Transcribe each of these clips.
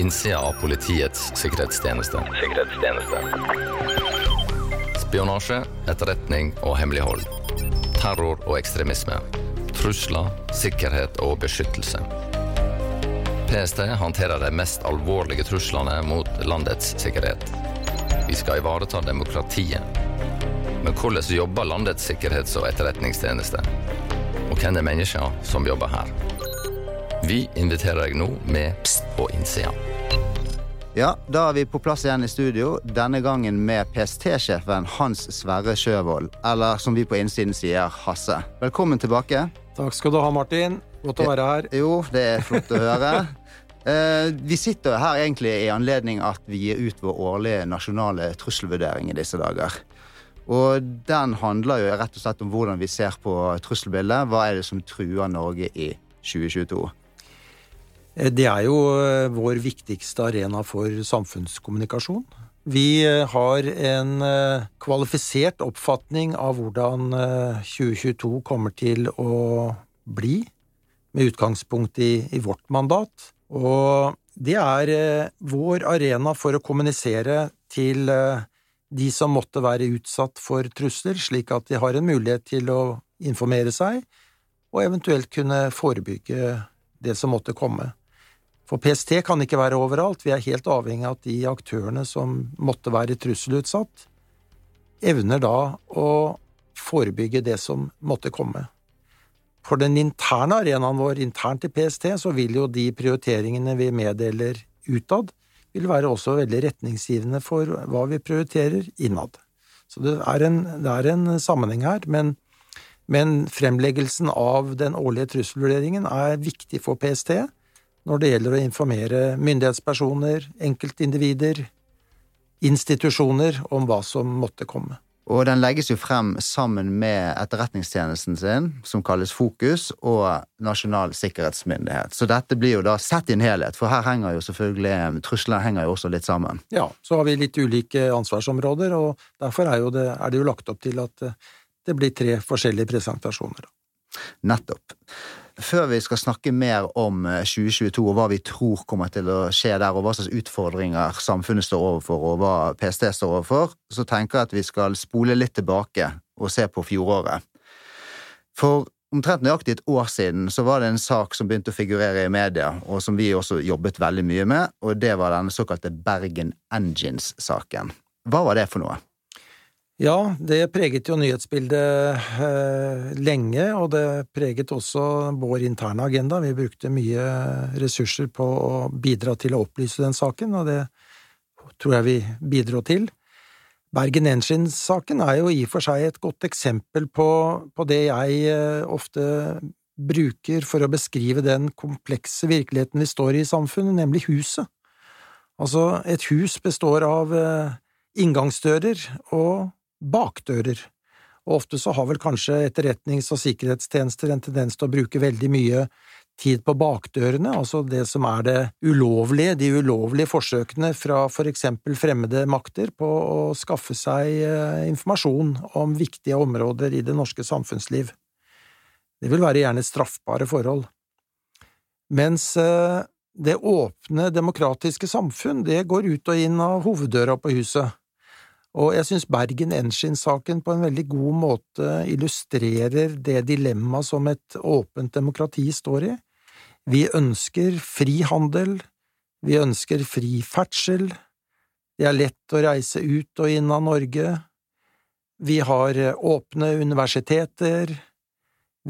innsida av Politiets sikkerhetstjeneste. sikkerhetstjeneste. Spionasje, etterretning og hemmelighold. Terror og ekstremisme. Trusler, sikkerhet og beskyttelse. PST håndterer de mest alvorlige truslene mot landets sikkerhet. Vi skal ivareta demokratiet. Men hvordan jobber landets sikkerhets- og etterretningstjeneste? Og hvem er menneskene som jobber her? Vi inviterer deg nå med Pst på innsida. Ja, da er vi på plass igjen i studio, denne gangen med PST-sjefen Hans Sverre Sjøvold, eller som vi på innsiden sier, Hasse. Velkommen tilbake. Takk skal du ha, Martin. Godt å være her. Jo, det er flott å høre. Eh, vi sitter her egentlig i anledning at vi gir ut vår årlige nasjonale trusselvurdering i disse dager. Og den handler jo rett og slett om hvordan vi ser på trusselbildet. Hva er det som truer Norge i 2022? Eh, det er jo eh, vår viktigste arena for samfunnskommunikasjon. Vi eh, har en kvalifisert oppfatning av hvordan 2022 kommer til å bli, med utgangspunkt i, i vårt mandat. Og det er vår arena for å kommunisere til de som måtte være utsatt for trusler, slik at de har en mulighet til å informere seg, og eventuelt kunne forebygge det som måtte komme. For PST kan ikke være overalt, vi er helt avhengig av at de aktørene som måtte være trusselutsatt, evner da å forebygge det som måtte komme. For den interne arenaen vår, internt i PST, så vil jo de prioriteringene vi meddeler utad, vil være også veldig retningsgivende for hva vi prioriterer innad. Så det er en, det er en sammenheng her, men, men fremleggelsen av den årlige trusselvurderingen er viktig for PST, når det gjelder å informere myndighetspersoner, enkeltindivider, institusjoner om hva som måtte komme. Og den legges jo frem sammen med etterretningstjenesten sin, som kalles Fokus, og Nasjonal sikkerhetsmyndighet. Så dette blir jo da sett i en helhet, for her henger jo selvfølgelig trusler henger jo også litt sammen. Ja, så har vi litt ulike ansvarsområder, og derfor er, det, er det jo lagt opp til at det blir tre forskjellige presentasjoner. Nettopp. Før vi skal snakke mer om 2022 eh, og hva vi tror kommer til å skje der, og hva slags utfordringer samfunnet står overfor, og hva PST står overfor, så tenker jeg at vi skal spole litt tilbake og se på fjoråret. For omtrent nøyaktig et år siden så var det en sak som begynte å figurere i media, og som vi også jobbet veldig mye med, og det var den såkalte Bergen Engines-saken. Hva var det for noe? Ja, det preget jo nyhetsbildet eh, lenge, og det preget også vår interne agenda. Vi brukte mye ressurser på å bidra til å opplyse den saken, og det tror jeg vi bidro til. Bergen Engines-saken er jo i og for seg et godt eksempel på, på det jeg eh, ofte bruker for å beskrive den komplekse virkeligheten vi står i i samfunnet, nemlig huset. Altså, et hus består av eh, inngangsdører og bakdører. Og ofte så har vel kanskje etterretnings- og sikkerhetstjenester en tendens til å bruke veldig mye tid på bakdørene, altså det som er det ulovlige, de ulovlige forsøkene fra for eksempel fremmede makter på å skaffe seg eh, informasjon om viktige områder i det norske samfunnsliv. Det vil være gjerne straffbare forhold. Mens eh, det åpne, demokratiske samfunn, det går ut og inn av hoveddøra på huset. Og jeg synes Bergen Engines-saken på en veldig god måte illustrerer det dilemmaet som et åpent demokrati står i. Vi ønsker fri handel, vi ønsker fri ferdsel, det er lett å reise ut og inn av Norge, vi har åpne universiteter,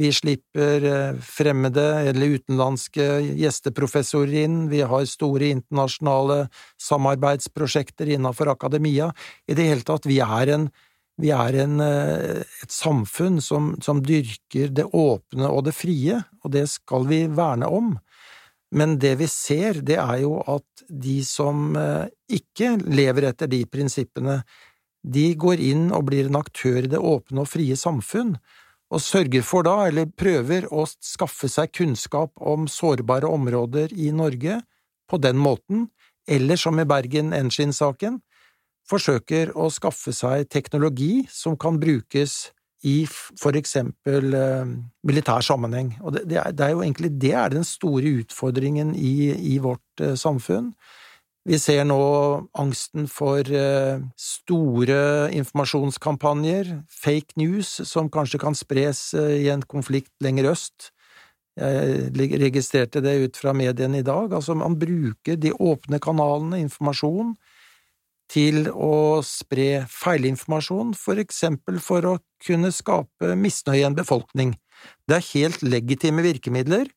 vi slipper eh, fremmede eller utenlandske gjesteprofessorer inn, vi har store internasjonale samarbeidsprosjekter innenfor akademia. I det hele tatt, vi er, en, vi er en, eh, et samfunn som, som dyrker det åpne og det frie, og det skal vi verne om. Men det vi ser, det er jo at de som eh, ikke lever etter de prinsippene, de går inn og blir en aktør i det åpne og frie samfunn, og sørger for da, eller prøver å skaffe seg kunnskap om sårbare områder i Norge på den måten, eller som i Bergen Engine-saken, forsøker å skaffe seg teknologi som kan brukes i for eksempel eh, militær sammenheng. Og det, det, er, det, er, jo egentlig det er den store utfordringen i, i vårt eh, samfunn. Vi ser nå angsten for eh, store informasjonskampanjer, fake news, som kanskje kan spres eh, i en konflikt lenger øst. Jeg registrerte det ut fra mediene i dag. Altså, man bruker de åpne kanalene, informasjon, til å spre feilinformasjon, for eksempel for å kunne skape misnøye i en befolkning. Det er helt legitime virkemidler,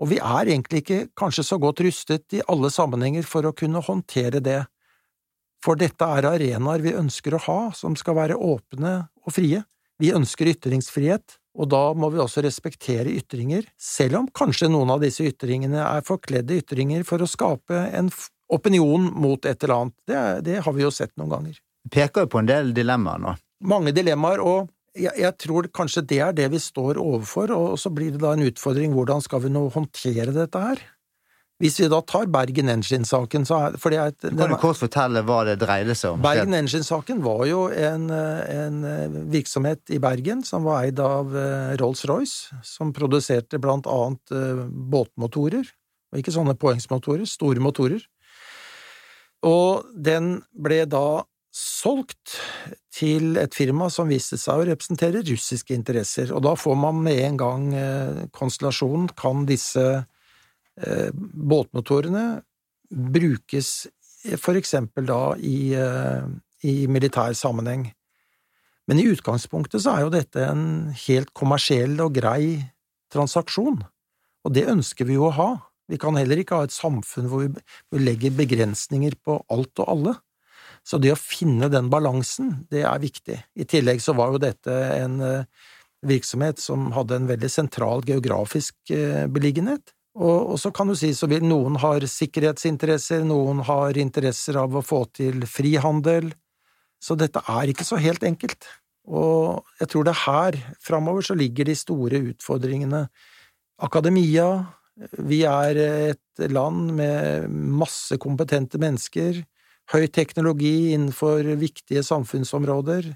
og vi er egentlig ikke kanskje så godt rustet i alle sammenhenger for å kunne håndtere det, for dette er arenaer vi ønsker å ha, som skal være åpne og frie. Vi ønsker ytringsfrihet, og da må vi også respektere ytringer, selv om kanskje noen av disse ytringene er forkledde ytringer for å skape en opinion mot et eller annet. Det, det har vi jo sett noen ganger. Du peker jo på en del dilemmaer nå. Mange dilemmaer, og jeg, jeg, tror kanskje det er det vi står overfor, og så blir det da en utfordring hvordan skal vi nå håndtere dette her? Hvis vi da tar Bergen Engine-saken, så er for det er et, Kan du kort fortelle hva det dreide seg om? Bergen Engine-saken var jo en, en, virksomhet i Bergen som var eid av eh, Rolls-Royce, som produserte blant annet eh, båtmotorer, og ikke sånne poengsmotorer, store motorer. Og den ble da solgt til et firma som viste seg å representere russiske interesser, og da får man med en gang eh, konstellasjonen Kan disse eh, båtmotorene brukes for eksempel da i, eh, i militær sammenheng? Men i utgangspunktet så er jo dette en helt kommersiell og grei transaksjon, og det ønsker vi jo å ha. Vi kan heller ikke ha et samfunn hvor vi legger begrensninger på alt og alle. Så det å finne den balansen, det er viktig. I tillegg så var jo dette en eh, virksomhet som hadde en veldig sentral geografisk eh, beliggenhet. Og, så kan du si så vil noen har sikkerhetsinteresser, noen har interesser av å få til frihandel. Så dette er ikke så helt enkelt. Og jeg tror det er her framover så ligger de store utfordringene. Akademia, vi er et land med masse kompetente mennesker, høy teknologi innenfor viktige samfunnsområder,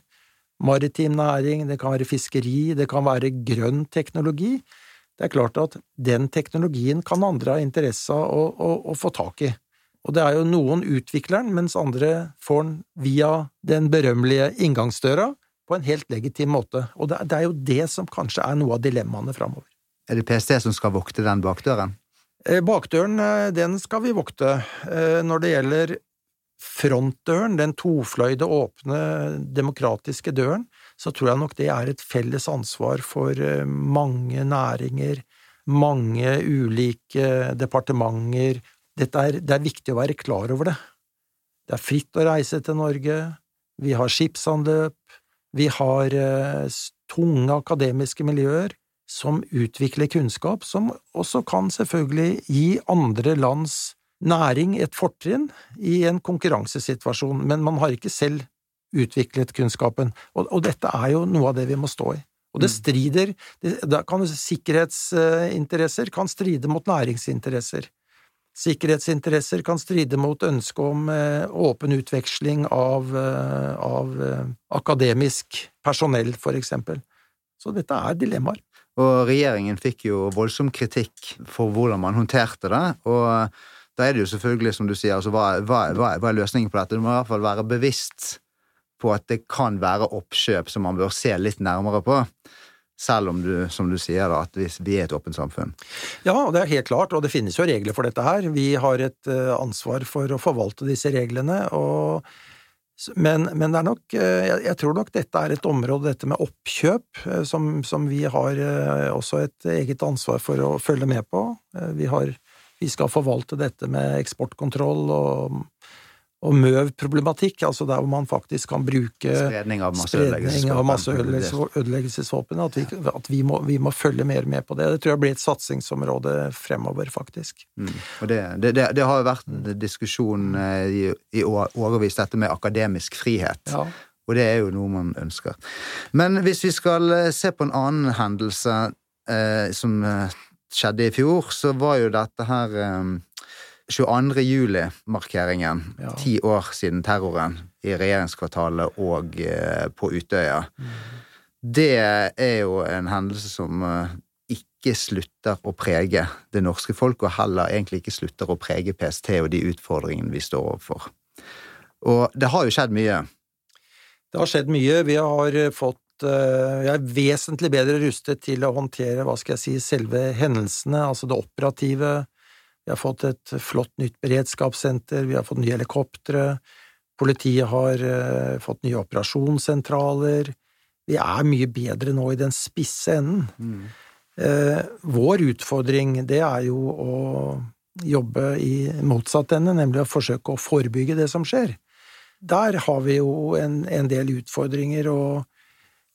maritim næring, det kan være fiskeri, det kan være grønn teknologi. Det er klart at den teknologien kan andre ha interesse av å, å, å få tak i. Og det er jo noen utvikler den, mens andre får den via den berømmelige inngangsdøra på en helt legitim måte. Og det, er jo det som kanskje er noe av dilemmaene framover. Er det PST som skal vokte den bakdøren? Eh, bakdøren, eh, den skal vi vokte. Eh, når det gjelder frontdøren, den tofløyde, åpne, demokratiske døren, så tror jeg nok det er et felles ansvar for mange næringer, mange ulike departementer. Er, det er viktig å være klar over det. Det er fritt å reise til Norge, vi har skipsanløp, vi har tunge akademiske miljøer som utvikler kunnskap, som også kan selvfølgelig gi andre lands næring et fortrinn i en konkurransesituasjon, men man har ikke selv utviklet kunnskapen, og, og dette er jo noe av det vi må stå i. Og det mm. strider det, kan Sikkerhetsinteresser kan stride mot næringsinteresser. Sikkerhetsinteresser kan stride mot ønsket om eh, åpen utveksling av, eh, av eh, akademisk personell, for eksempel. Så dette er dilemmaer. Og regjeringen fikk jo voldsom kritikk for hvordan man håndterte det. Og da er det jo selvfølgelig, som du sier, altså hva, hva, hva, hva er løsningen på dette? Du må i hvert fall være bevisst på at det kan være oppkjøp som man bør se litt nærmere på. Selv om du, som du sier, da, at vi er et åpent samfunn. Ja, det er helt klart, og det finnes jo regler for dette her. Vi har et eh, ansvar for å forvalte disse reglene, og men, men, det er nok eh, Jeg tror nok dette er et område, dette med oppkjøp, eh, som, som, vi har også et eget ansvar for å følge med på. Vi, har, vi skal forvalte dette med eksportkontroll og og MØV-problematikk, altså der hvor man faktisk kan bruke spredning av masseødeleggelsesvåpen, at, vi, at vi, må, vi, må, følge mer med på det. Det tror jeg blir et satsingsområde fremover, faktisk. Mm. Og det, det, det, det, har jo vært en diskusjon eh, i, i årevis, dette med akademisk frihet. Ja. Og det er jo noe man ønsker. Men hvis vi skal eh, se på en annen hendelse eh, som eh, skjedde i fjor, så var jo dette her eh, 22. juli-markeringen, ja. ti år siden terroren i regjeringskvartalet og eh, på Utøya. Mm. Det er jo en hendelse som eh, ikke slutter å prege det norske folk, og heller egentlig ikke slutter å prege PST og de utfordringene vi står overfor. Og det har jo skjedd mye. Det har skjedd mye. Vi har fått eh, vi er vesentlig bedre rustet til å håndtere hva skal jeg si, selve hendelsene, altså det operative. Vi har fått et flott nytt beredskapssenter, vi har fått nye helikoptre, politiet har uh, fått nye operasjonssentraler. Vi er mye bedre nå i den spisse enden. Mm. Uh, vår utfordring, det er jo å jobbe i motsatt ende, nemlig å forsøke å forebygge det som skjer. Der har vi jo en, en del utfordringer, og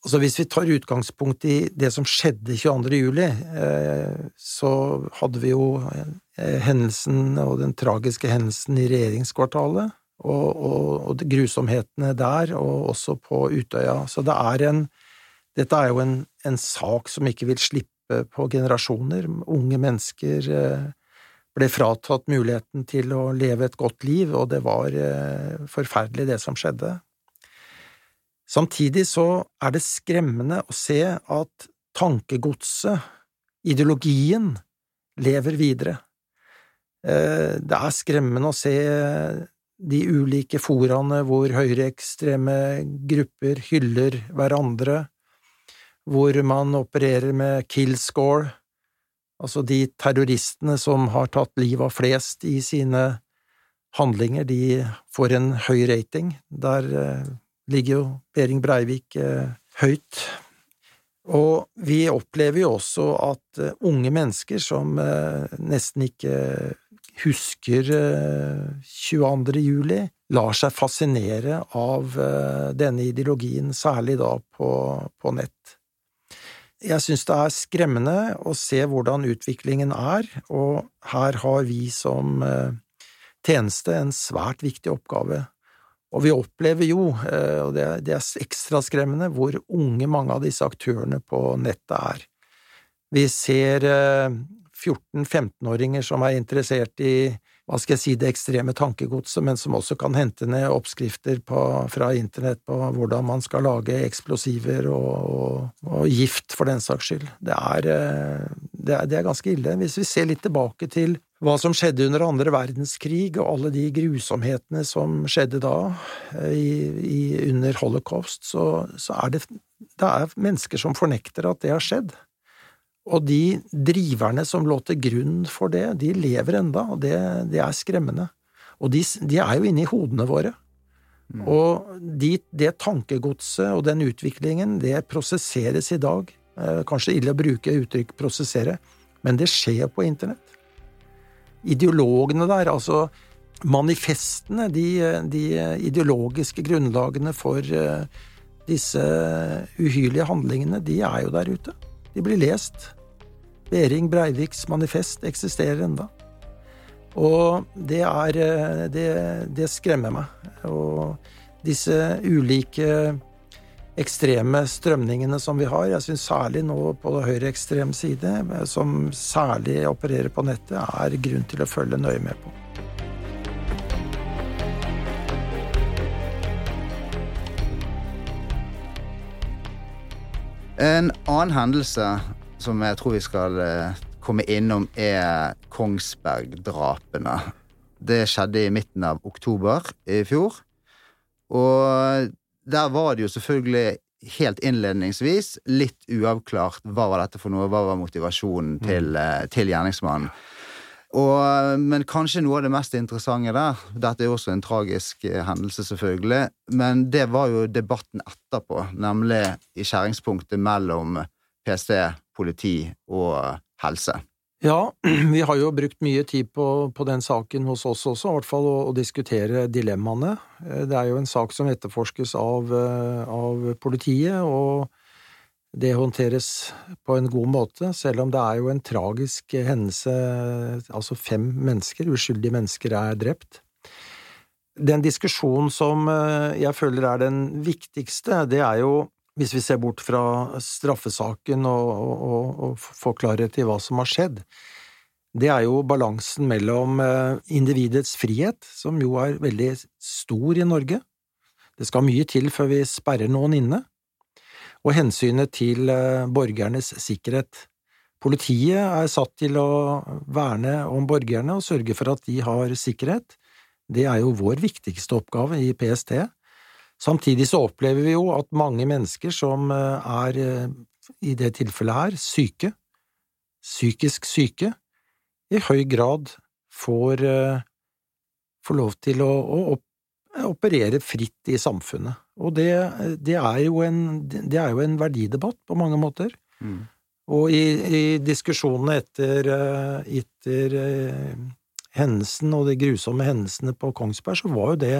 altså hvis vi tar utgangspunkt i det som skjedde 22. juli, eh, så hadde vi jo eh, hendelsen og den tragiske hendelsen i regjeringskvartalet, og, og, og grusomhetene der, og også på Utøya. Så det er en Dette er jo en, en sak som ikke vil slippe på generasjoner. Unge mennesker eh, ble fratatt muligheten til å leve et godt liv, og det var forferdelig, det som skjedde. Samtidig så er det skremmende å se at tankegodset, ideologien, lever videre. Eh, det er skremmende å se de ulike foraene hvor høyreekstreme grupper hyller hverandre, hvor man opererer med kill score, Altså, de terroristene som har tatt livet av flest i sine handlinger, de får en høy rating. Der eh, ligger jo Behring Breivik eh, høyt. Og vi opplever jo også at eh, unge mennesker som eh, nesten ikke husker 22. Eh, juli, lar seg fascinere av denne ideologien, særlig da på, nett. Jeg synes det er skremmende å se hvordan utviklingen er, og her har vi som tjeneste en svært viktig oppgave. Og vi opplever jo, eh, og det er ekstra skremmende, hvor unge mange av disse aktørene på nettet er. Vi ser 14–15-åringer eh, som er interessert i hva skal jeg si, det ekstreme tankegodset, men som også kan hente ned oppskrifter på, fra internett på hvordan man skal lage eksplosiver og, og, og gift, for den saks skyld. Det er, eh, det, er, det er, ganske ille. Hvis vi ser litt tilbake til hva som skjedde under andre verdenskrig, og alle de grusomhetene som skjedde da, eh, i, i, under holocaust, så, så er det, det er mennesker som fornekter at det har skjedd. Og de driverne som lå til grunn for det, de lever enda, og det, det er skremmende. Og de, de, er jo inni hodene våre. Mm. Og de, det tankegodset og den utviklingen, det prosesseres i dag. Eh, kanskje ille å bruke uttrykk 'prosessere', men det skjer på internett. Ideologene der, altså manifestene, de, de ideologiske grunnlagene for uh, disse uhyrlige handlingene, de er jo der ute. De blir lest. Behring Breiviks manifest eksisterer enda. Og det er eh, det, det skremmer meg. Og disse ulike ekstreme strømningene som vi har, jeg syns særlig nå på høyreekstrem side, som særlig opererer på nettet, er grunn til å følge nøye med på. En annen hendelse som jeg tror vi skal eh, komme innom, er Kongsberg-drapene. Det skjedde i midten av oktober i fjor. Og der var det jo selvfølgelig helt innledningsvis litt uavklart hva var dette for noe, hva var motivasjonen mm. til, mm. til gjerningsmannen. Og, men kanskje noe av det mest interessante der Dette er jo også en tragisk eh, hendelse, selvfølgelig. Men det var jo debatten etterpå, nemlig i skjæringspunktet mellom PST, politi og helse. Ja, vi har jo brukt mye tid på, på den saken hos oss også, i hvert fall å, å, diskutere dilemmaene. Eh, det er jo en sak som etterforskes av, eh, av politiet, og det håndteres på en god måte, selv om det er jo en tragisk hendelse, altså fem mennesker, uskyldige mennesker, er drept. Den diskusjonen som eh, jeg føler er den viktigste, det er jo, hvis vi ser bort fra straffesaken og, og, og får klarhet i hva som har skjedd, det er jo balansen mellom eh, individets frihet, som jo er veldig stor i Norge. Det skal mye til før vi sperrer noen inne og hensynet til borgernes sikkerhet. Politiet er satt til å verne om borgerne og sørge for at de har sikkerhet. Det er jo vår viktigste oppgave i PST. Samtidig så opplever vi jo at mange mennesker som er, i det tilfellet her, syke, psykisk syke, i høy grad får, får lov til å, å operere fritt i samfunnet. Og det, det, er en, det, er jo en, verdidebatt på mange måter. Mm. Og i, i diskusjonene etter, eh, etter eh, hendelsen og de grusomme hendelsene på Kongsberg, så var jo det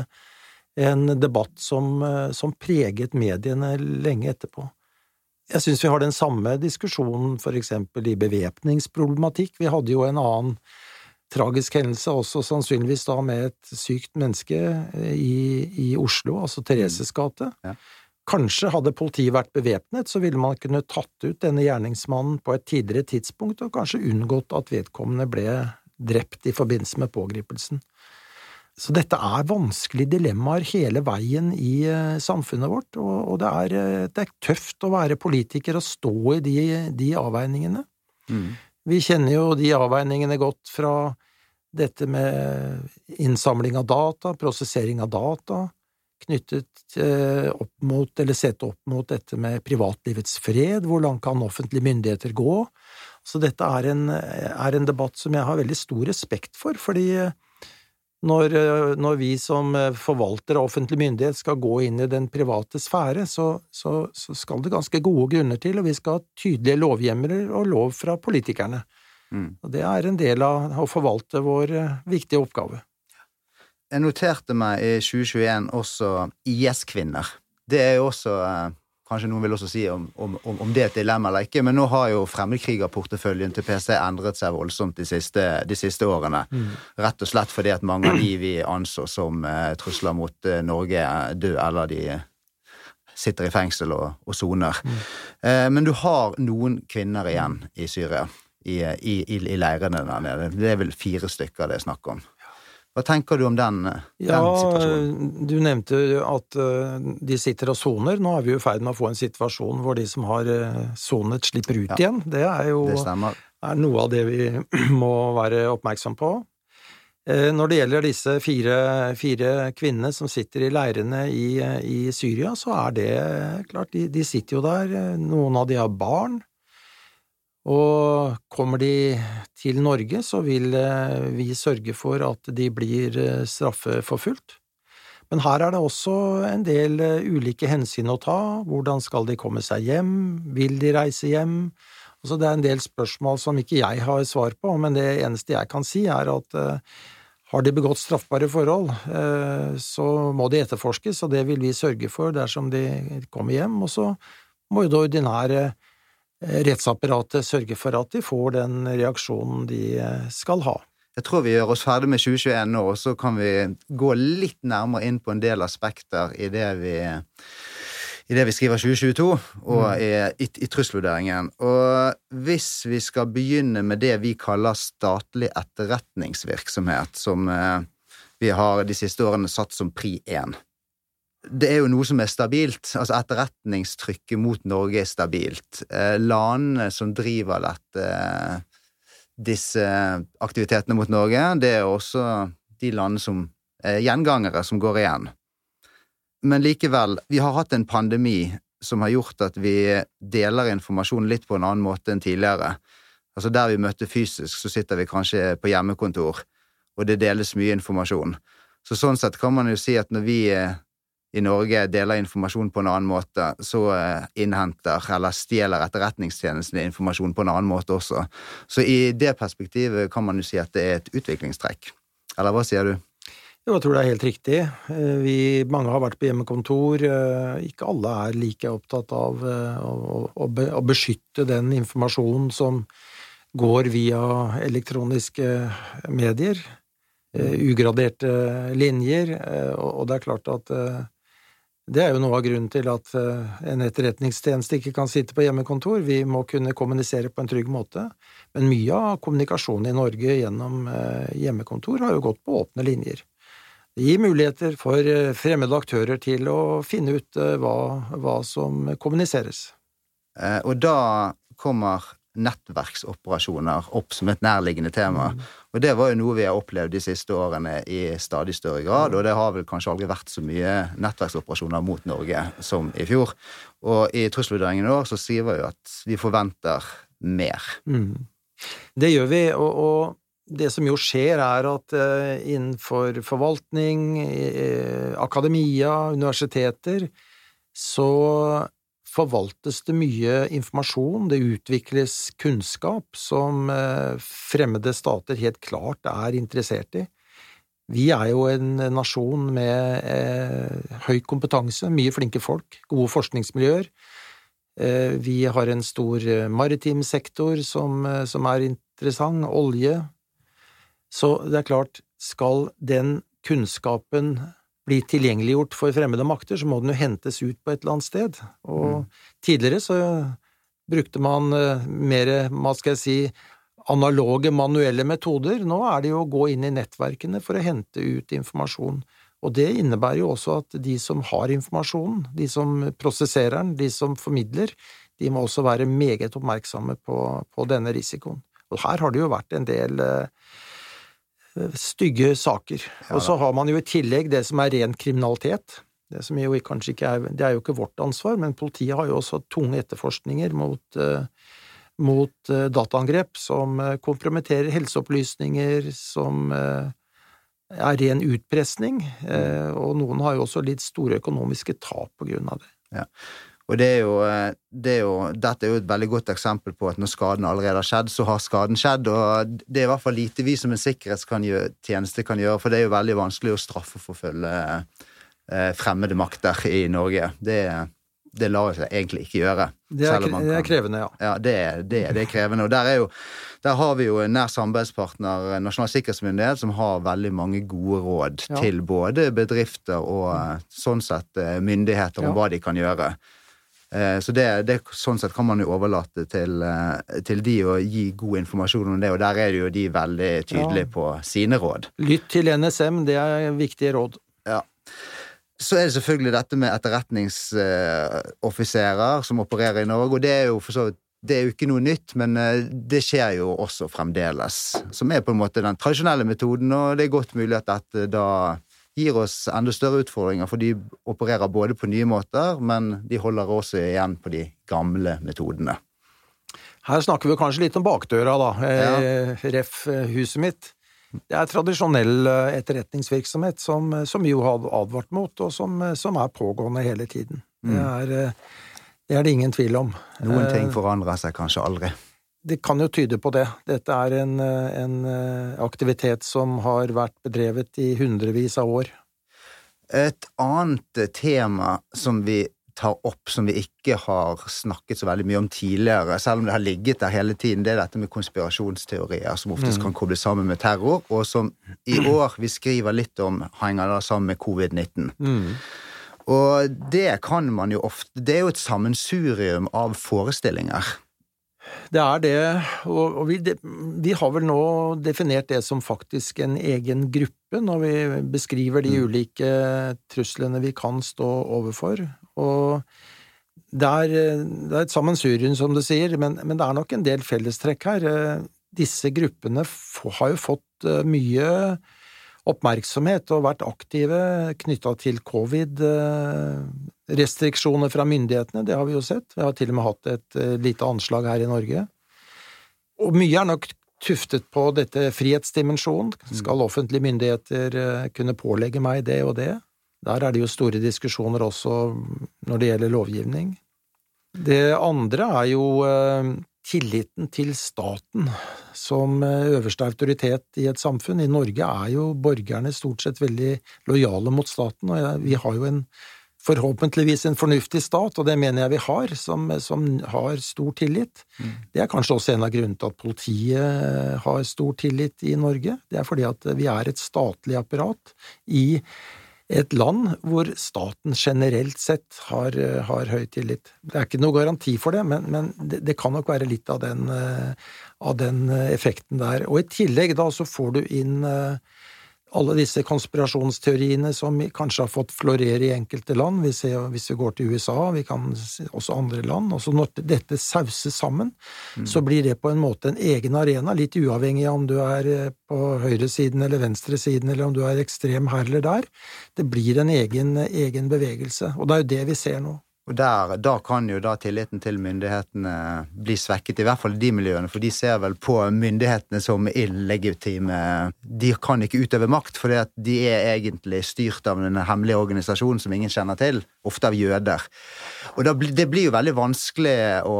en debatt som, eh, som preget mediene lenge etterpå. Jeg syns vi har den samme diskusjonen for eksempel i bevæpningsproblematikk. Vi hadde jo en annen tragisk hendelse, også sannsynligvis da med et sykt menneske i, i Oslo, altså Thereses gate. Ja. Kanskje hadde politiet vært bevæpnet, så ville man kunne tatt ut denne gjerningsmannen på et tidligere tidspunkt, og kanskje unngått at vedkommende ble drept i forbindelse med pågripelsen. Så dette er vanskelige dilemmaer hele veien i eh, samfunnet vårt, og, det, er, eh, det, er, tøft å være politiker og stå i de, de avveiningene. Mm. Vi kjenner jo de avveiningene godt fra dette med innsamling av data, prosessering av data, knyttet eh, opp mot, eller sett opp mot dette med privatlivets fred, hvor langt kan offentlige myndigheter gå? Så dette er en, er en debatt som jeg har veldig stor respekt for, fordi når, når, vi som forvalter av offentlig myndighet skal gå inn i den private sfære, så, så, så, skal det ganske gode grunner til, og vi skal ha tydelige lovhjemler og lov fra politikerne. Mm. Og det er en del av å forvalte vår viktige oppgave. Jeg noterte meg i 2021 også IS-kvinner. Det er jo også eh, Kanskje noen vil også si om, om, om det er et dilemma eller ikke, men nå har jo fremmedkrigerporteføljen til PC endret seg voldsomt de siste, de siste årene. Mm. Rett og slett fordi at mange av de vi anså som eh, trusler mot eh, Norge, er døde, eller de sitter i fengsel og soner. Mm. Eh, men du har noen kvinner igjen i Syria, i, i, i, i leirene der nede. Det er vel fire stykker det er snakk om. Hva tenker du om den, den ja, situasjonen? Du nevnte at uh, de sitter og soner. Nå er vi i ferd med å få en situasjon hvor de som har sonet, slipper ut ja, igjen. Det er jo det er noe av det vi må være oppmerksom på. Når det gjelder disse fire, fire, kvinnene som sitter i leirene i, i Syria, så er det klart, de, de sitter jo der. Noen av de har barn. Og kommer de til Norge, så vil eh, vi sørge for at de blir eh, straffeforfulgt. Men her er det også en del eh, ulike hensyn å ta. Hvordan skal de komme seg hjem? Vil de reise hjem? Altså, det er en del spørsmål som ikke jeg har svar på, men det eneste jeg kan si, er at har de begått straffbare forhold, så må de etterforskes, og det vil vi sørge for dersom de kommer hjem. Og så må jo det ordinære rettsapparatet sørger for at de får den reaksjonen de eh, skal ha. Jeg tror vi gjør oss ferdig med 2021 nå, og så kan vi gå litt nærmere inn på en del aspekter i det vi, i det vi skriver 2022, og mm. i, i, i trusselvurderingen. Og hvis vi skal begynne med det vi kaller statlig etterretningsvirksomhet, som eh, vi har de siste årene satt som pri 1 det er jo noe som er stabilt. Altså etterretningstrykket mot Norge er stabilt. Eh, landene som driver dette, disse aktivitetene mot Norge, det er også de landene som er gjengangere, som går igjen. Men likevel, vi har hatt en pandemi som har gjort at vi deler informasjon litt på en annen måte enn tidligere. Altså Der vi møtte fysisk, så sitter vi kanskje på hjemmekontor, og det deles mye informasjon. Så sånn sett kan man jo si at når vi i Norge deler informasjon på en annen måte, så eh, innhenter eller stjeler etterretningstjenestene informasjon på en annen måte også. Så i det perspektivet kan man jo si at det er et utviklingstrekk. Eller hva sier du? Jo, jeg tror det er helt riktig. Eh, vi, mange har vært på hjemmekontor. Eh, ikke alle er like opptatt av å, å beskytte den informasjonen som går via elektroniske medier. Ugraderte linjer. Og det er klart at det er jo noe av grunnen til at eh, en etterretningstjeneste ikke kan sitte på hjemmekontor. Vi må kunne kommunisere på en trygg måte. Men mye av kommunikasjonen i Norge gjennom eh, hjemmekontor har jo gått på åpne linjer. Det gir muligheter for fremmede aktører til å finne ut hva, hva som kommuniseres. Og da kommer nettverksoperasjoner opp som et nærliggende tema. Mm. Og det var jo noe vi har opplevd de siste årene i stadig større grad, og det har vel kanskje aldri vært så mye nettverksoperasjoner mot Norge som i fjor. Og i trusselvurderingen i år så sier vi jo at vi forventer mer. Mm. Det gjør vi, og, og, det som jo skjer, er at uh, innenfor forvaltning, uh, akademia, universiteter, så forvaltes det mye informasjon, det utvikles kunnskap som eh, fremmede stater helt klart er interessert i. Vi er jo en nasjon med eh, høy kompetanse, mye flinke folk, gode forskningsmiljøer. Eh, vi har en stor maritim sektor som, som er interessant, olje. Så det er klart, skal den kunnskapen blir tilgjengeliggjort for fremmede makter, så må den jo hentes ut på et eller annet sted. Og mm. tidligere så brukte man uh, mer, hva skal jeg si, analoge, manuelle metoder. Nå er det jo å gå inn i nettverkene for å hente ut informasjon. Og det innebærer jo også at de som har informasjonen, de som prosesserer den, de som formidler, de må også være meget oppmerksomme på, på denne risikoen. Og her har det jo vært en del uh, stygge saker. Ja, og så har man jo i tillegg det som er ren kriminalitet. Det, som jo kanskje ikke er, det er jo ikke vårt ansvar, men politiet har jo også tunge etterforskninger mot, uh, mot uh, dataangrep som uh, kompromitterer helseopplysninger, som er ren utpressing, og noen har jo også litt store økonomiske tap på grunn av det. Ja. Og det er, jo, eh, det er jo, dette er jo et veldig godt eksempel på at når skaden allerede har skjedd, så har skaden skjedd. Og det er i hvert fall lite vi som en sikkerhetstjeneste kan gjøre, for det er jo veldig vanskelig å straffeforfølge eh, fremmede makter i Norge. Det, det lar seg egentlig ikke gjøre. Det er, det er krevende, ja. Ja, det, det, det, er krevende. Og der, er jo, der har vi jo en nær samarbeidspartner, Nasjonal sikkerhetsmyndighet, som har veldig mange gode råd ja. til både bedrifter og eh, sånn sett myndigheter om ja. hva de kan gjøre. Eh, så det, det, sånn sett kan man jo overlate til, eh, til, de å gi god informasjon om det, og der er jo de veldig tydelige ja. på sine råd. Lytt til NSM, det er viktige råd. Ja. Så er det selvfølgelig dette med etterretningsoffiserer som opererer i Norge, og det er jo for så vidt det er jo ikke noe nytt, men eh, det skjer jo også fremdeles. Som er på en måte den tradisjonelle metoden, og det er godt mulig at dette da gir oss enda større utfordringer, for de opererer både på nye måter, men de holder også igjen på de gamle metodene. Her snakker vi kanskje litt om bakdøra, da. Ja. Eh, ref. Eh, huset mitt. Det er tradisjonell eh, etterretningsvirksomhet som, som jo har advart mot, og som, som er pågående hele tiden. Mm. Det, er, det, er, det ingen tvil om. Noen ting forandrer seg kanskje aldri det kan jo tyde på det. Dette er en, en, eh, aktivitet som har vært bedrevet i hundrevis av år. Et annet tema som vi tar opp, som vi ikke har snakket så veldig mye om tidligere, selv om det har ligget der hele tiden, det er dette med konspirasjonsteorier, som oftest mm. kan kobles sammen med terror, og som i år vi skriver litt om, henger da sammen med covid-19. Mm. Og det kan man jo ofte Det er jo et sammensurium av forestillinger. Det er det, og, vi, vi, har vel nå definert det som faktisk en egen gruppe når vi beskriver de mm. ulike truslene vi kan stå overfor. Og det er, det er et sammensurium, som du sier, men, men, det er nok en del fellestrekk her. Disse gruppene har jo fått eh, mye oppmerksomhet og vært aktive knytta til covid. Eh, restriksjoner fra myndighetene, det har vi jo sett. Vi har til og med hatt et eh, lite anslag her i Norge. Og mye er nok tuftet på dette frihetsdimensjonen. Mm. Skal offentlige myndigheter eh, kunne pålegge meg det og det? Der er det jo store diskusjoner også når det gjelder lovgivning. Det andre er jo tilliten til staten som eh, øverste autoritet i et samfunn. I Norge er jo borgerne stort sett veldig lojale mot staten, og vi har jo en forhåpentligvis en fornuftig stat, og det mener jeg vi har, som, som har stor tillit. Mm. Det er kanskje også en av grunnene til at politiet har stor tillit i Norge. Det er fordi at vi er et statlig apparat i et land hvor staten generelt sett har, har, høy tillit. Det er ikke noe garanti for det, men, men det, det, kan nok være litt av den, eh, av den, effekten der. Og i tillegg da så får du inn eh, alle disse konspirasjonsteoriene som kanskje har fått florere i enkelte land. Vi ser, hvis vi går til USA, vi kan også andre land. Og når dette sauses sammen, mm. så blir det på en måte en egen arena, litt uavhengig av om du er eh, på høyresiden eller venstresiden, eller om du er ekstrem her eller der. Det blir en egen, egen bevegelse, og det er jo det vi ser nå. Og der, Da kan jo da tilliten til myndighetene bli svekket, i hvert fall de miljøene, for de ser vel på myndighetene som illegitime. De kan ikke utøve makt, fordi de er egentlig styrt av en hemmelig organisasjon som ingen kjenner til, ofte av jøder. Og da, Det blir jo veldig vanskelig å,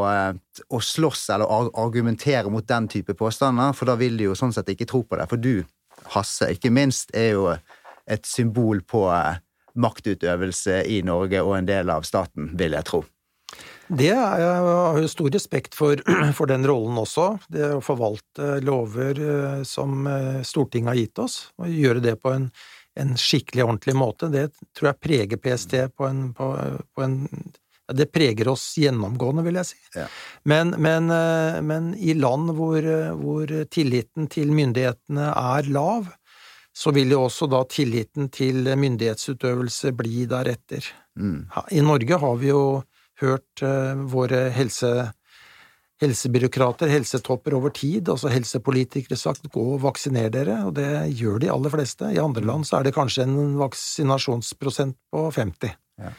å slåss eller argumentere mot den type påstander, for da vil de jo sånn sett ikke tro på det. For du, Hasse, ikke minst, er jo et symbol på maktutøvelse i Norge og en del av staten, vil jeg tro. Det er, jeg har stor respekt for, for, den rollen også, det å forvalte lover eh, som eh, Stortinget har gitt oss, og gjøre det på en, en skikkelig, ordentlig måte. Det tror jeg preger PST på en, på, på en det preger oss gjennomgående, vil jeg si. Ja. Men, men, eh, men, i land hvor, hvor, tilliten til myndighetene er lav, så vil jo også da tilliten til myndighetsutøvelse bli deretter. Mm. I Norge har vi jo hørt uh, våre helse, helsebyråkrater, helsetopper over tid, altså helsepolitikere, sagt gå og vaksiner dere, og det gjør de aller fleste. I andre land så er det kanskje en vaksinasjonsprosent på 50. Ja.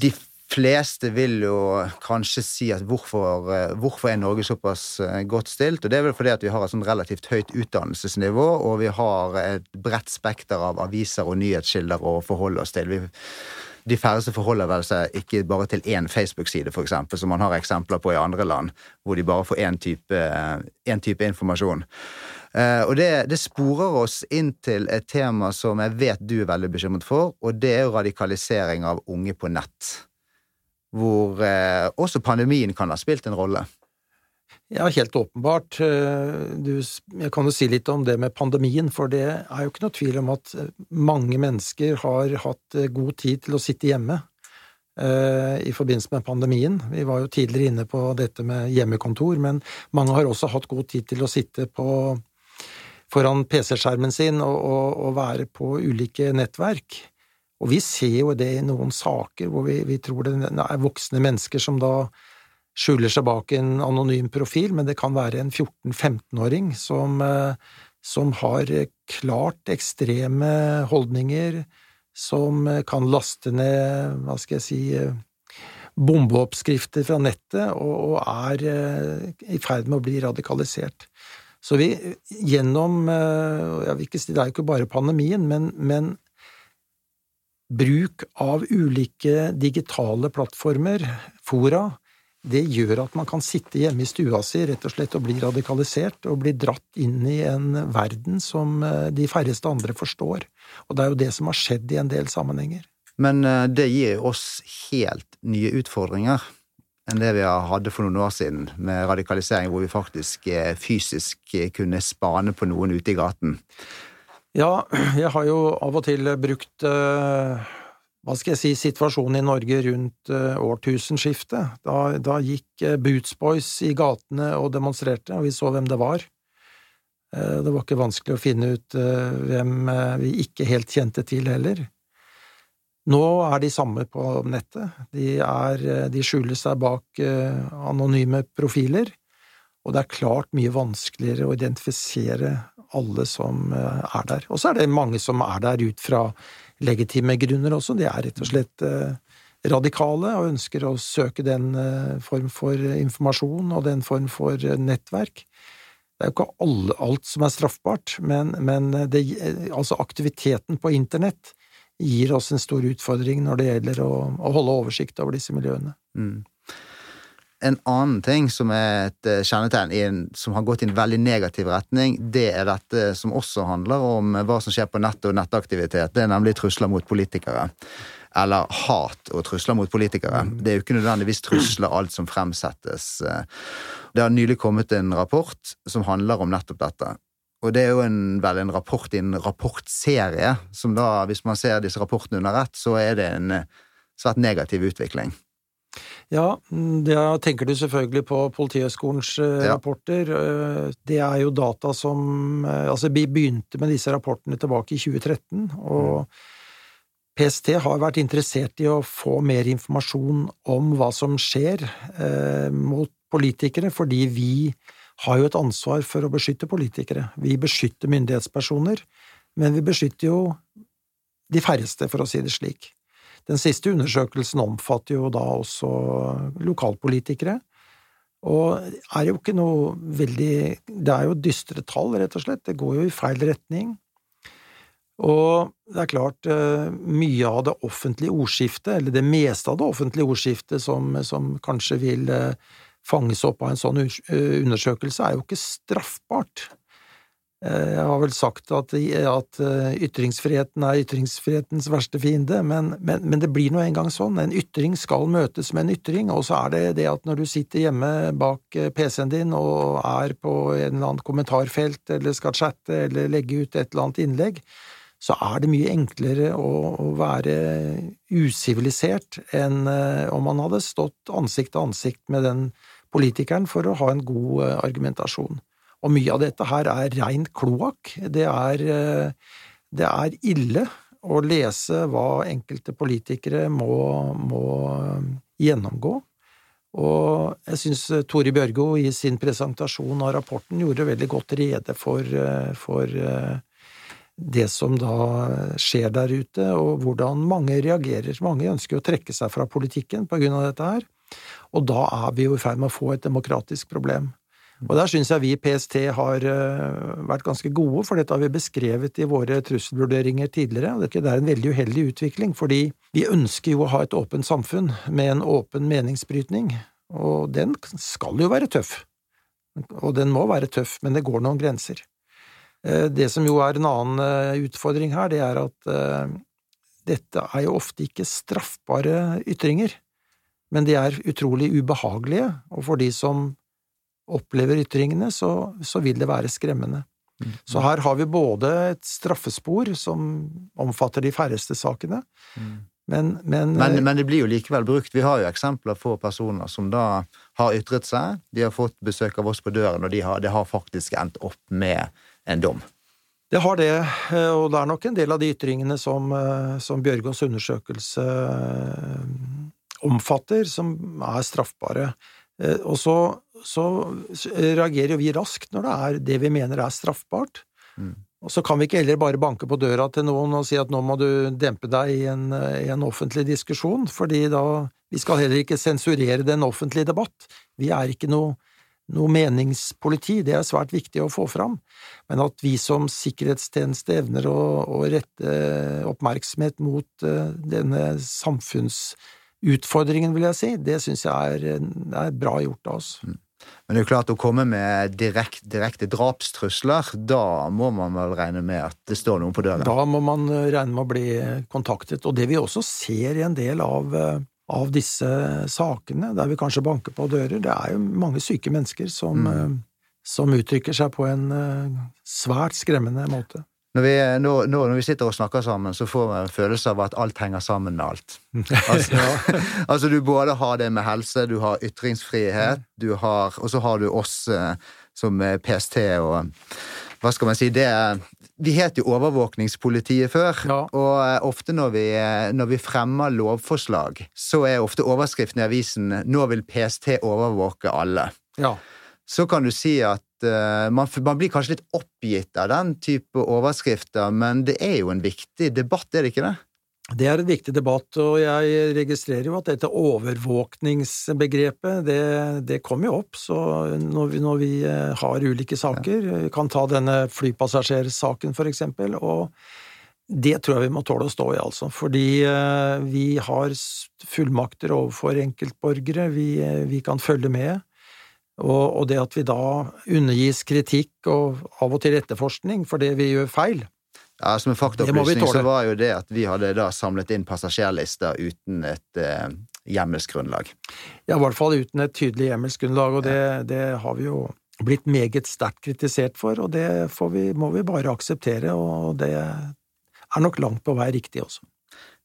De fleste vil jo kanskje si at hvorfor, eh, hvorfor, er Norge såpass eh, godt stilt? Og det er vel fordi at vi har et sånn relativt høyt utdannelsesnivå, og vi har et bredt spekter av aviser og nyhetskilder å forholde oss til. Vi, de færreste forholder vel seg ikke bare til én Facebook-side, eksempel, som man har eksempler på i andre land, hvor de bare får én type, type, informasjon. Uh, og det, det, sporer oss inn til et tema som jeg vet du er veldig bekymret for, og det er jo radikalisering av unge på nett hvor eh, også pandemien kan ha spilt en rolle? Ja, helt åpenbart. Eh, du, jeg kan jo si litt om det med pandemien, for det er jo ikke noe tvil om at eh, mange mennesker har hatt god tid til å sitte hjemme i forbindelse med pandemien. Vi var jo tidligere inne på dette med hjemmekontor, men mange har også hatt god tid til å sitte på, foran PC-skjermen sin og, og, og være på ulike nettverk. Og vi ser jo det i noen saker hvor vi, vi tror det er voksne mennesker som da skjuler seg bak en anonym profil, men det kan være en 14–15-åring som, eh, som har klart ekstreme holdninger, som kan laste ned, hva skal jeg si, bombeoppskrifter fra nettet, og, og er eh, i ferd med å bli radikalisert. Så vi gjennom eh, jeg vil ikke si Det er jo ikke bare pandemien, men, men bruk av ulike digitale plattformer, fora, det gjør at man kan sitte hjemme i stua si rett og slett og bli radikalisert og bli dratt inn i en verden som eh, de færreste andre forstår. Og det er jo det som har skjedd i en del sammenhenger. Men eh, det gir oss helt nye utfordringer enn det vi hadde for noen år siden, med radikalisering, hvor vi faktisk eh, fysisk kunne spane på noen ute i gaten. Ja, jeg har jo av og til brukt eh, hva skal jeg si, situasjonen i Norge rundt eh, årtusenskiftet. Da, da gikk eh, Boots Boys i gatene og demonstrerte, og vi så hvem det var. Det var ikke vanskelig å finne ut hvem vi ikke helt kjente til heller. Nå er de samme på nettet. De, er, de skjuler seg bak anonyme profiler, og det er klart mye vanskeligere å identifisere alle som eh, er der. Og så er det mange som er der ut fra legitime grunner også. De er rett og slett eh, radikale og ønsker å søke den eh, form for informasjon og den form for nettverk. Det er jo ikke alle, alt som er straffbart, men, men det, altså aktiviteten på internett gir oss en stor utfordring når det gjelder å, å holde oversikt over disse miljøene. Mm. En annen ting som er et eh, kjennetegn en, som har gått i en veldig negativ retning, det er dette som også handler om hva som skjer på nett og nettaktivitet. Det er nemlig trusler mot politikere. Eller hat og trusler mot politikere. Mm. Det er jo ikke nødvendigvis trusler alt som fremsettes. Det har nylig kommet en rapport som handler om nettopp dette. Og det er jo en, vel en rapport i en rapportserie, som da, hvis man ser disse rapportene under ett, så er det en svært negativ utvikling. Ja, da tenker du selvfølgelig på Politihøgskolens eh, Ja. rapporter. Eh, Det er jo data som eh, Altså, vi begynte med disse rapportene tilbake i 2013, og PST har vært interessert i å få mer informasjon om hva som skjer eh, mot politikere, fordi vi har jo et ansvar for å beskytte politikere. Vi beskytter myndighetspersoner, men vi beskytter jo de færreste, for å si det slik. Den siste undersøkelsen omfatter jo da også lokalpolitikere, og er jo ikke noe veldig Det er jo dystre tall, rett og slett. Det går jo i feil retning. Og det er klart, eh, mye av det offentlige ordskiftet, eller det meste av det offentlige ordskiftet som, som kanskje vil eh, fanges opp av en sånn eh, undersøkelse, er jo ikke straffbart. Eh, Jeg har vel sagt at, at eh, ytringsfriheten er ytringsfrihetens verste fiende, men, men, men det blir nå engang sånn. En ytring skal møtes med en ytring, og så er det det at når du sitter hjemme bak eh, PC-en din og er på en eller annen kommentarfelt eller skal chatte eller legge ut et eller annet innlegg, så er det mye enklere å, å være usivilisert enn om man hadde stått ansikt til ansikt med den politikeren for å ha en god argumentasjon. Og mye av dette her er rein kloakk. Det eh, det er ille å lese hva enkelte politikere må, må gjennomgå. Og jeg syns Tore Bjørgo i sin presentasjon av rapporten gjorde veldig godt rede for, eh, for eh, det som da skjer der ute, og hvordan mange reagerer. Mange ønsker å trekke seg fra politikken på grunn av dette her. Og da er vi jo i ferd med å få et demokratisk problem. Og der syns jeg vi i PST har eh, vært ganske gode, for dette har vi beskrevet i våre trusselvurderinger tidligere. og Det er en veldig uheldig utvikling, fordi vi ønsker jo å ha et åpent samfunn med en åpen meningsbrytning, og den skal jo være tøff. Og den må være tøff, men det går noen grenser. Eh, Det som jo er en annen eh, utfordring her, det er at dette er jo ofte ikke straffbare ytringer, men de er utrolig ubehagelige, og for de som opplever ytringene, så, så vil det være skremmende. Så her har vi både et straffespor som omfatter de færreste sakene, men, men, Men, men det blir jo likevel brukt. Vi har jo eksempler på personer som da har ytret seg, de har fått besøk av oss på døren, og de har, det har faktisk endt opp med en dom. Det har det, eh, og det er nok en del av de ytringene som, eh, som Bjørgons undersøkelse eh, omfatter, som er straffbare. Eh, Og så, så reagerer jo vi raskt når det er det vi mener er straffbart. Mm. Og så kan vi ikke heller bare banke på døra til noen og si at nå må du dempe deg i en, i en offentlig diskusjon, fordi da Vi skal heller ikke sensurere den offentlige debatt. Vi er ikke noe, noe meningspoliti, det er svært viktig å få fram. Men at vi som sikkerhetstjeneste evner å, å rette oppmerksomhet mot eh, denne samfunnsutfordringen, vil jeg si, det syns jeg er, er bra gjort av oss. Men det er jo klart, å komme med direkt, direkte drapstrusler, da må man vel regne med at det står noen på døren. Da må man eh, regne med å bli kontaktet. Og det vi også ser i en del av, eh, av disse sakene, der vi kanskje banker på dører, det er jo mange syke mennesker som, Mm. eh, som uttrykker seg på en svært skremmende måte. Når vi, nå, nå, når vi sitter og snakker sammen, så får vi en følelse av at alt henger sammen med alt. Altså, altså du både har det med helse, du har ytringsfrihet, du har, og så har du oss eh, som PST og Hva skal man si? Det Vi het jo overvåkningspolitiet før, Ja. og eh, ofte når vi, eh, når vi fremmer lovforslag, så er ofte overskriften i avisen 'Nå vil PST overvåke alle' Ja. Så kan du si at uh, man, man blir kanskje litt oppgitt av den type overskrifter, men det er jo en viktig debatt, er det ikke det? Det er en viktig debatt, og jeg registrerer jo at dette overvåkningsbegrepet, det, det kommer jo opp. Så når vi, når vi eh, har ulike saker, vi kan ta denne flypassasjersaken for eksempel, og det tror jeg vi må tåle å stå i, altså. Fordi eh, vi har fullmakter overfor enkeltborgere, vi, eh, vi kan følge med. Og, og det at vi da undergis kritikk og av og til etterforskning for det vi gjør feil, Ja, Som en Det faktaopplysning så var jo det at vi hadde da samlet inn passasjerlister uten et eh, hjemmelsgrunnlag. Ja, i hvert fall uten et tydelig hjemmelsgrunnlag, og det, det har vi jo blitt meget sterkt kritisert for, og det får vi, må vi bare akseptere, og det er nok langt på vei riktig også.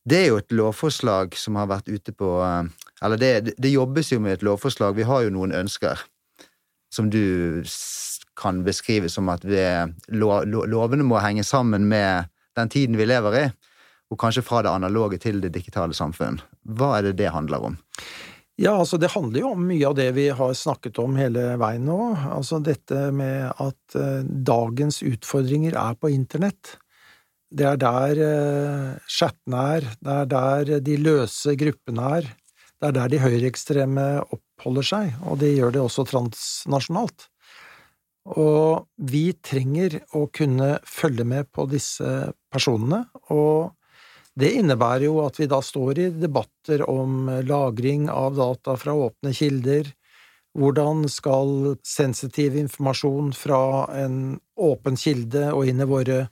Det er jo et lovforslag som har vært ute på eh, Eller det, det jobbes jo med et lovforslag. Vi har jo noen ønsker som du kan beskrive som at vi, lovene må henge sammen med den tiden vi lever i, og kanskje fra det analoge til det digitale samfunn. Hva er det det handler om? Ja, altså det handler jo om mye av det vi har snakket om hele veien nå. Altså dette med at uh, dagens utfordringer er på internett. Det er der uh, chattene er, det er der de løse gruppene er, det er der de høyreekstreme oppholder seg, og det gjør det også transnasjonalt. Og vi trenger å kunne følge med på disse personene, og det innebærer jo at vi da står i debatter om lagring av data fra åpne kilder, hvordan skal sensitiv informasjon fra en åpen kilde og inn i våre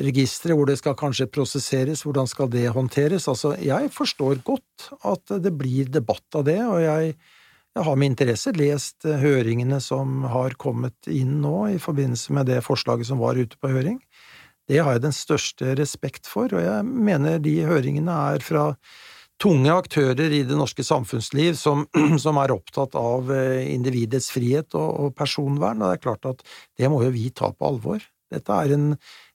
registre, hvor det skal kanskje prosesseres, hvordan skal det håndteres? Altså, jeg forstår godt at det blir debatt av det, og jeg, jeg har med interesse lest høringene som har kommet inn nå i forbindelse med det forslaget som var ute på høring. Det har jeg den største respekt for, og jeg mener de høringene er fra tunge aktører i det norske samfunnsliv som, som er opptatt av eh, individets frihet og, og, personvern, og det er klart at det må jo vi ta på alvor. Dette er en,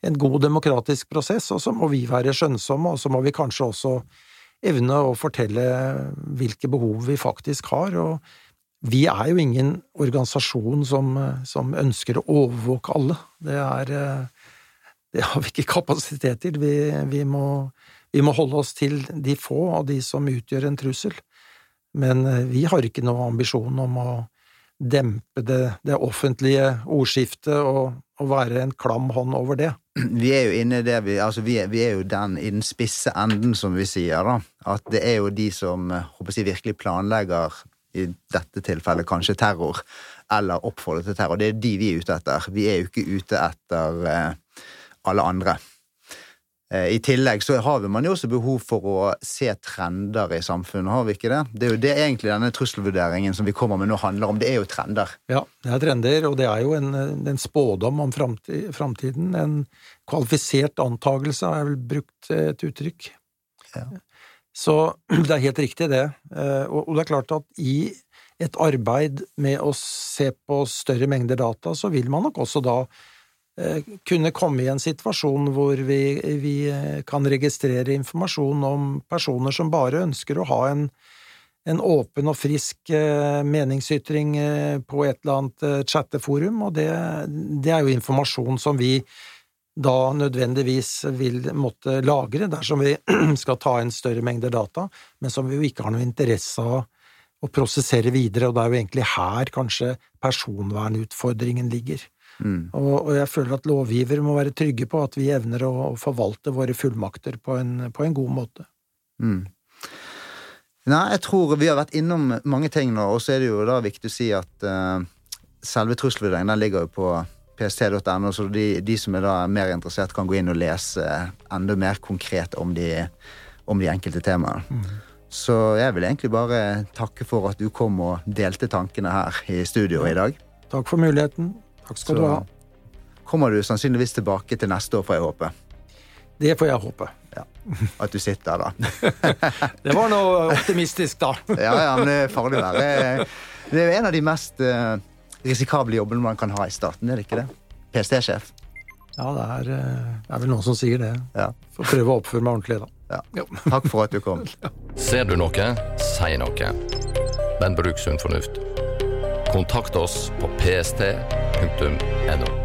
en god demokratisk prosess, og så må vi være skjønnsomme, og så må vi kanskje også evne å fortelle hvilke behov vi faktisk har, og vi er jo ingen organisasjon som, som ønsker å overvåke alle. Det er eh, det har vi ikke kapasitet til. Vi, vi, må, vi, må, holde oss til de få av de som utgjør en trussel. Men eh, vi har ikke noen ambisjon om å dempe det, det offentlige ordskiftet og, og, være en klam hånd over det. Vi er jo inne i det, vi, altså vi, er, vi er jo den i den spisse enden, som vi sier, da. At det er jo de som håper jeg, virkelig planlegger, i dette tilfellet kanskje terror, eller oppfordrer til terror. Det er de vi er ute etter. Vi er jo ikke ute etter eh, alle andre. Eh, I tillegg så har man jo også behov for å se trender i samfunnet, har vi ikke det? Det er jo det egentlig denne trusselvurderingen som vi kommer med nå handler om, det er jo trender. Ja, det er trender, og det er jo en, en spådom om framtiden. En kvalifisert antagelse, har jeg vel brukt et uttrykk. Ja. Så det er helt riktig, det. Eh, og det er klart at i et arbeid med å se på større mengder data, så vil man nok også da Eh, kunne komme i en situasjon hvor vi, vi, eh, kan registrere informasjon om personer som bare ønsker å ha en, en åpen og frisk eh, meningsytring på et eller annet chatteforum, og det, det, er jo informasjon som vi da nødvendigvis vil måtte lagre dersom vi skal ta en større mengde data, men som vi jo ikke har noe interesse av å prosessere videre, og det er jo egentlig her kanskje personvernutfordringen ligger. Mm. Og, og, jeg føler at lovgiver må være trygge på at vi evner å, å forvalte våre fullmakter på en, på en god måte. Mm. Nei, jeg tror vi har vært innom mange ting nå, og så er det jo da viktig å si at uh, selve trusselvurderingen den ligger jo på pst.no, så de, de, som er da mer interessert, kan gå inn og lese enda mer konkret om de, om de enkelte temaene. Mm. Så jeg vil egentlig bare takke for at du kom og delte tankene her i studio i dag. Takk for muligheten. Takk skal så du ha. kommer du sannsynligvis tilbake til neste år, får jeg håpe. Det får jeg håpe. Ja. At du sitter der, da. det var noe optimistisk, da. ja, ja, men det er farlig å være. Det er en av de mest uh, risikable jobbene man kan ha i starten, er det ikke det? PST-sjef. Ja, det er, eh, det er, vel noen som sier det. Ja. Får prøve å oppføre meg ordentlig, da. Ja. Takk for at du kom. Ser du noe, si noe. Men bruk sunn fornuft. Kontakt oss på pst.no.